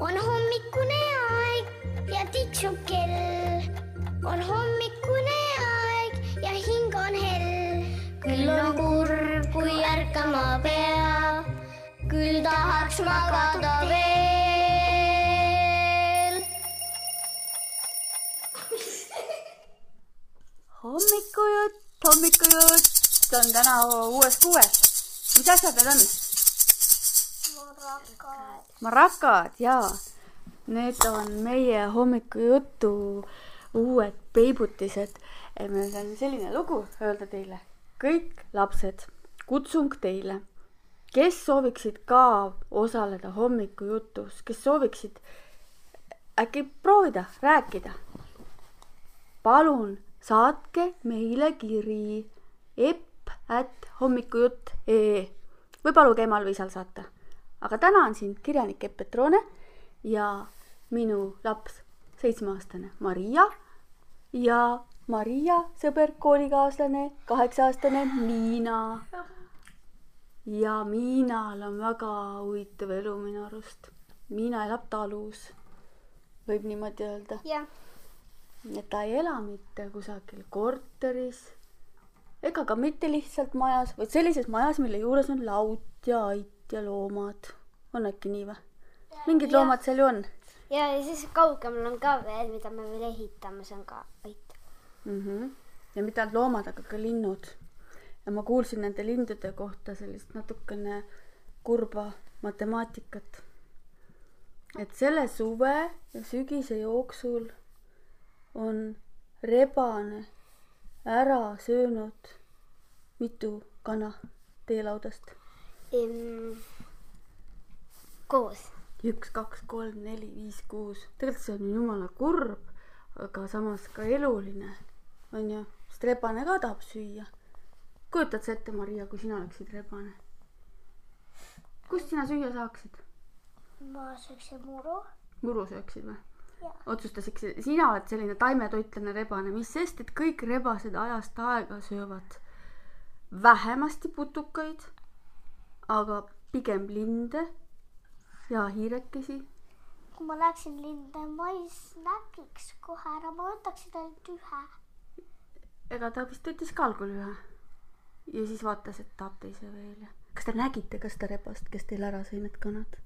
on hommikune aeg ja tiksub kell. on hommikune aeg ja hing on hell. küll on kurb, kui ärkama pea, küll tahaks magada veel. hommikujutt, hommikujutt on täna uues kuues. mis asjad need on? Marakad jaa, need on meie hommikujutu uued peibutised. meil on selline lugu öelda teile. kõik lapsed, kutsung teile, kes sooviksid ka osaleda hommikujutus, kes sooviksid äkki proovida rääkida, palun saatke meile kiri epp at hommikujutt.ee või paluge emal või isal saata. Aga täna on siin kirjanik Epp Petrone ja minu laps, seitsmeaastane Maria ja Maria sõber, koolikaaslane, kaheksa-aastane Miina. ja Miinal on väga huvitav elu minu arust. Miina elab talus, võib niimoodi öelda jah, et ta ei ela mitte kusagil korteris ega ka mitte lihtsalt majas, vaid sellises majas, mille juures on laut ja ait ja loomad. On äkki nii või? mingid Jah. loomad seal ju on ja, ja siis kaugemal on ka veel, mida me veel ehitame, see on ka ait. mm. -hmm. ja mitte ainult loomad, aga ka linnud. ja ma kuulsin nende lindude kohta sellist natukene kurba matemaatikat. et selle suve ja sügise jooksul on rebane ära söönud mitu kana teelaudast. koos. üks, kaks, kolm, neli, viis, kuus. tegelikult see on jumala kurb, aga samas ka eluline, on ju, sest rebane ka tahab süüa. kujutad sa ette, Maria, kui sina oleksid rebane? kust sina süüa saaksid? ma sööksin muru. muru sööksid või otsustasid, sina oled selline taimetoitlane rebane, mis sest, et kõik rebased ajast aega söövad vähemasti putukaid, aga pigem linde ja hiirekesi kui ma läheksin linna, ma ei snäkiks kohe ära, ma võtaksin ainult ühe. ega ta vist võttis ka algul ühe ja siis vaatas, et tahab teise veel ja kas te nägite ka seda rebast, kes teil ära sõi need kanad?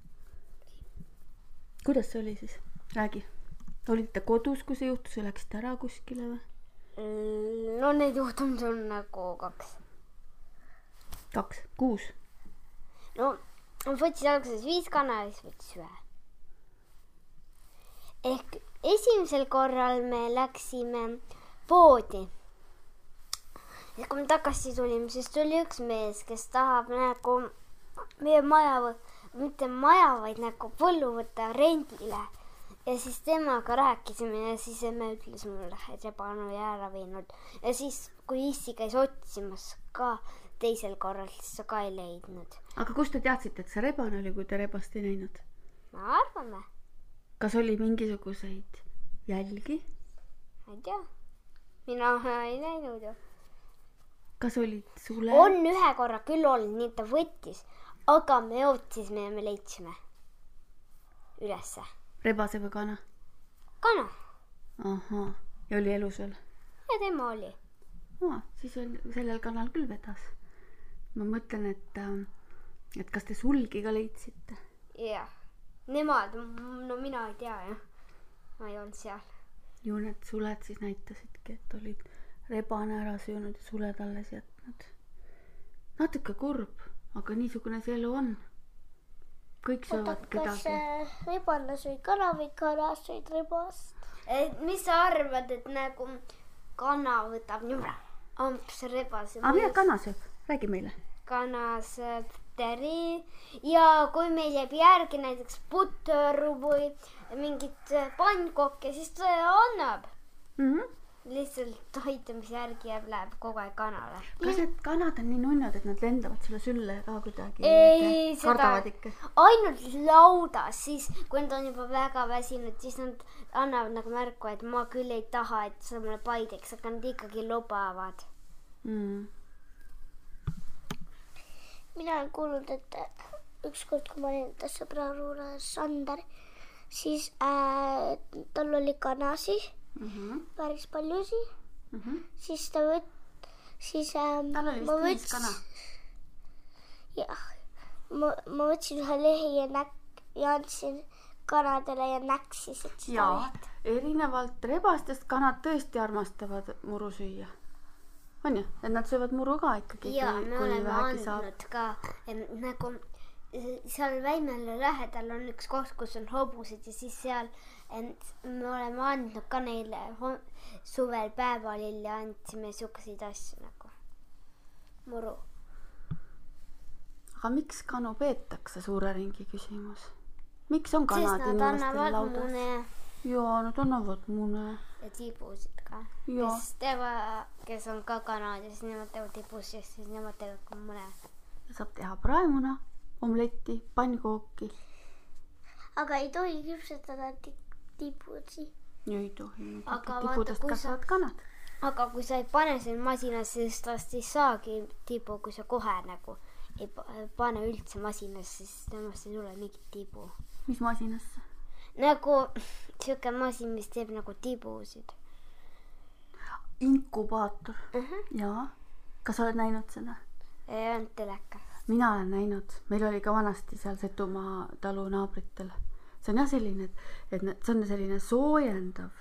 kuidas see oli siis? räägi. olite kodus, kui see juhtus või läksite ära kuskile või? Mm, no neid juhtumeid on nagu kaks. kaks, kuus. no ma võtsin alguses viis kana ja siis võttis ühe. ehk esimesel korral me läksime poodi. ja kui me tagasi tulime, siis tuli üks mees, kes tahab nagu meie maja mitte maja, vaid nagu põllu võtta rendile. ja siis temaga rääkisime ja siis emme ütles mulle, et rebane oli ära viinud ja siis, kui issi käis otsimas ka teisel korral, ta ka ei leidnud. aga kust te teadsite, et see rebane oli, kui te rebast ei näinud? me arvame, kas oli mingisuguseid jälgi? ma ei tea. mina ei näinud ju. kas olid sule? on ühe korra küll olnud nii, et ta võttis, aga me otsisime ja me leidsime ülesse. rebase või kana? kana ahhaa, ja oli elus veel? ja tema oli. aa, siis on sellel kanal küll vedas. Ma mõtlen, et, et kas te sulgi ka leidsite? jah, nemad, no mina ei tea jah. ma ei olnud seal. ju need suled siis näitasidki, et olid rebane ära söönud ja suled alles jätnud. natuke kurb, aga niisugune see elu on. kõik söövad kedagi. rebane sõi kana või kana sõid rebast? mis sa arvad, et nagu kana võtab niimoodi amps rebase aga mida kana sööb, räägi meile. kana sööb teri ja kui meil jääb järgi näiteks puter või mingit pannkokke, siis ta annab. Mm -hmm. lihtsalt toitumise järgi jääb, läheb kogu aeg kanale. kas need kanad on nii nunnad, et nad lendavad sulle sülle ka kuidagi? ei, seda ainult laudas, siis kui nad on juba väga väsinud, siis nad annavad nagu märku, et ma küll ei taha, et sa mulle pai teeks, aga nad ikkagi lubavad. Mm. Mina olen kuulnud, et ükskord, kui ma olin sõbra juures, Sander, siis äh, tal oli kanasid mm. -hmm. päris paljusid, Mm -hmm. siis ta võt-, siis äh, tal oli vist võts- kana. jah, ma, ma võtsin ühe lehe ja näk- ja andsin kanadele ja näksisid seda jaa erinevalt rebastest kanad tõesti armastavad muru süüa. On ju, et nad söövad muru ka ikkagi, ja me oleme andnud ka em, nagu seal Väimele lähedal on üks koht, kus on hobused ja siis seal em, me oleme andnud ka neile suvel päevalilli andsime siukseid asju nagu muru. aga miks kanu peetakse, suure ringi küsimus? miks on kanad annavad laudas? jaa, nad annavad mune. ja tibusid ka. Kes teevad, kes on ka kanad ja siis nemad teevad tibusid siis nemad teevad ka mune. saab teha praemuna, omletti, pannkooki. aga ei tohi küpsetada ti- tibusid. ei tohi. Sa- kasvavad kanad. aga kui sa ei pane sinna masinasse, siis tast ei saagi tibu, kui sa kohe nagu ei pa- pane üldse masinasse, siis temast ei tule mingit tibu. mis masinasse? Nagu siuke masin, mis teeb nagu tibusid inkubaator. uh. -huh. jaa. kas sa oled näinud seda? ei olnud telekas. mina olen näinud, meil oli ka vanasti seal Setumaa talu naabritel. see on jah selline, et, et see on selline soojendav,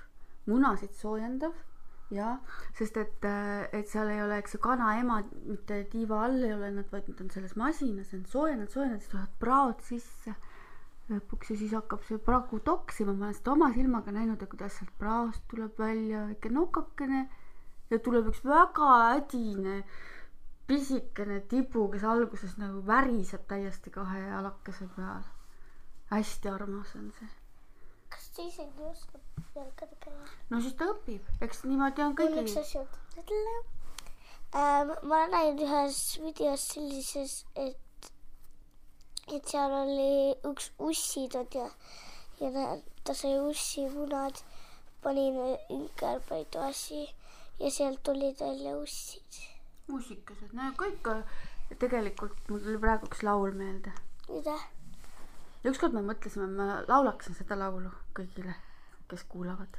munasid soojendav ja sest et, et seal ei ole, eks ju, kanaemad mitte tiiva all ei ole nad, vaid nad on selles masinas, on soojendanud, soojendanud, siis tulevad praod sisse lõpuks ja siis hakkab see pragu toksima, ma olen seda oma silmaga näinud, kuidas sealt praost tuleb välja väike nokakene ja tuleb üks väga ädine pisikene tibu, kes alguses nagu väriseb täiesti kahe jalakese peal. hästi armas on see. kas ta isegi oskab jalgadega käia? no siis ta õpib, eks niimoodi on mul üks kõigil. asi ütelda ähm,. ma olen näinud ühes videos sellises, et, et seal oli üks ussitood ja, ja ta- sai ussimunad, pani ümberpaidu asi ja sealt tulid välja ussid. muusikased, no kõik äh, tegelikult mul tuli praegu üks laul meelde. mida? ükskord me mõtlesime, ma laulaksin seda laulu kõigile, kes kuulavad.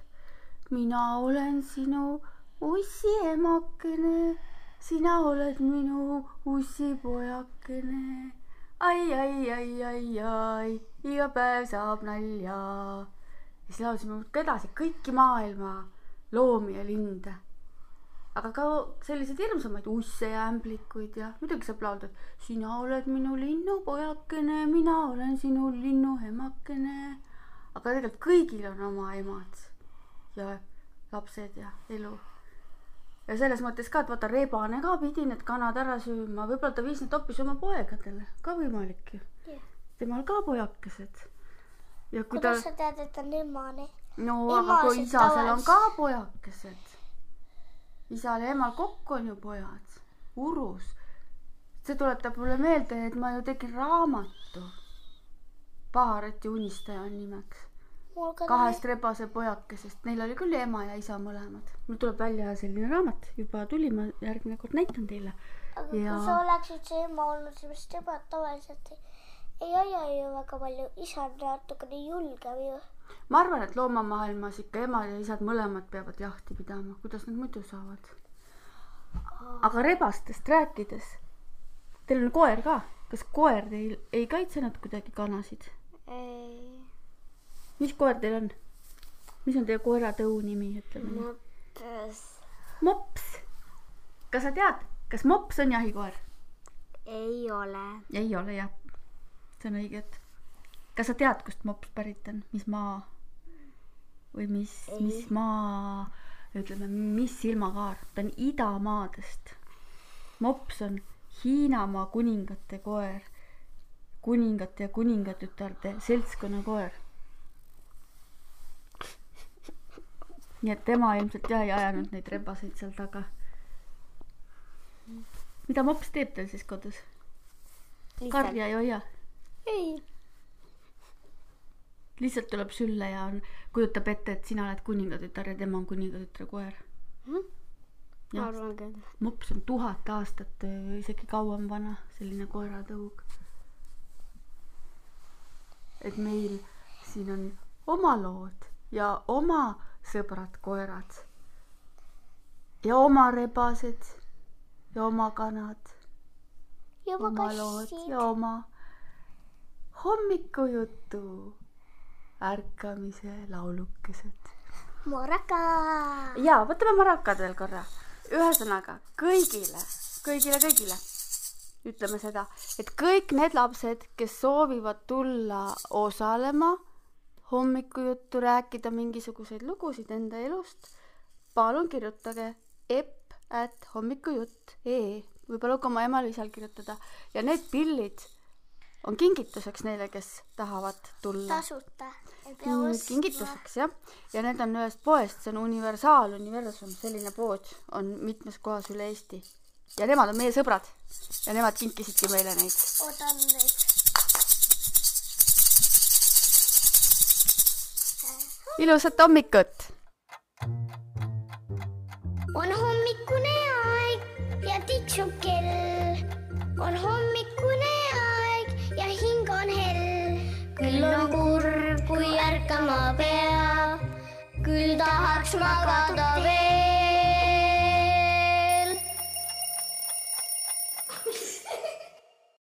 mina olen sinu ussiemakene, sina oled minu ussipojakene. ai, ai, ai, ai, ai, iga päev saab nalja. ja siis laulsime muudkui edasi kõiki maailma loomi ja linde. aga ka selliseid hirmsamaid usse ja ämblikuid ja muidugi saab laulda, et sina oled minu linnupojakene, mina olen sinu linnuemakene. aga tegelikult kõigil on oma emad ja lapsed ja elu. Ja selles mõttes ka, et vaata, rebane ka pidi need kanad ära sööma, võib-olla ta viis need hoopis oma poegadele, ka võimalik ju Jah.. temal ka pojakesed. ja kui ta kuidas, sa tead, et ta on emane? no aga kui isasel on ka pojakesed, isal ja emal kokku on ju pojad, urus. see tuletab mulle meelde, et ma ju tegin raamatu. Pahareti unistaja on nimeks, kahest rebase pojakesest, neil oli küll ema ja isa mõlemad. mul tuleb välja selline raamat, juba tuli, ma järgmine kord näitan teile. aga kui ja- sa oleksid see ema olnud, siis emad tavaliselt ei, ei aja ju väga palju, isa on natukene julgem ju. ma arvan, et loomamaailmas ikka emad ja isad mõlemad peavad jahti pidama, kuidas nad muidu saavad. aga rebastest rääkides, teil on koer ka, kas koer teil ei kaitsenud kuidagi kanasid? ei, mis koer teil on? mis on teie koera tõu nimi, ütleme nii? mõttes mops. kas sa tead, kas mops on jahikoer? ei ole. ei ole jah, see on õige, et kas sa tead, kust mops pärit on, mis maa või mis, mis maa, ütleme, mis ilmakaar, ta on idamaadest. mops on Hiinamaa kuningate koer, kuningate ja kuningatütarde seltskonna koer. Nii et tema ilmselt jah ei ajanud neid rebaseid seal taga. mida mops teeb teil siis kodus? karja ei hoia, ei, lihtsalt tuleb sülle ja on, kujutab ette, et sina oled kuningatütar ja tema on kuningatütre koer. ma jah, arvan küll. mops on tuhat aastat, isegi kauem vana, selline koeratõug. et meil siin on oma lood ja oma sõbrad-koerad ja oma rebased ja oma kanad, juba oma lood kassid ja oma hommikujutu ärkamise laulukesed. Moraka. ja võtame marakad veel korra. ühesõnaga kõigile, kõigile, kõigile ütleme seda, et kõik need lapsed, kes soovivad tulla osalema hommikujuttu, rääkida mingisuguseid lugusid enda elust, palun kirjutage epp at hommikujutt.ee või paluge oma emal või isal kirjutada. Ja need pillid on kingituseks neile, kes tahavad tulla. Tasuta. Mm, kingituseks jah, ja need on ühest poest, see on Universaal Universum, selline pood on mitmes kohas üle Eesti. Ja nemad on meie sõbrad. Ja nemad kinkisidki meile neid. ootan nüüd. Ilusat hommikut. on hommikune aeg ja tiksub kell. on hommikune aeg ja hing on hell. küll on kurb, kui ärkama pea, küll tahaks magada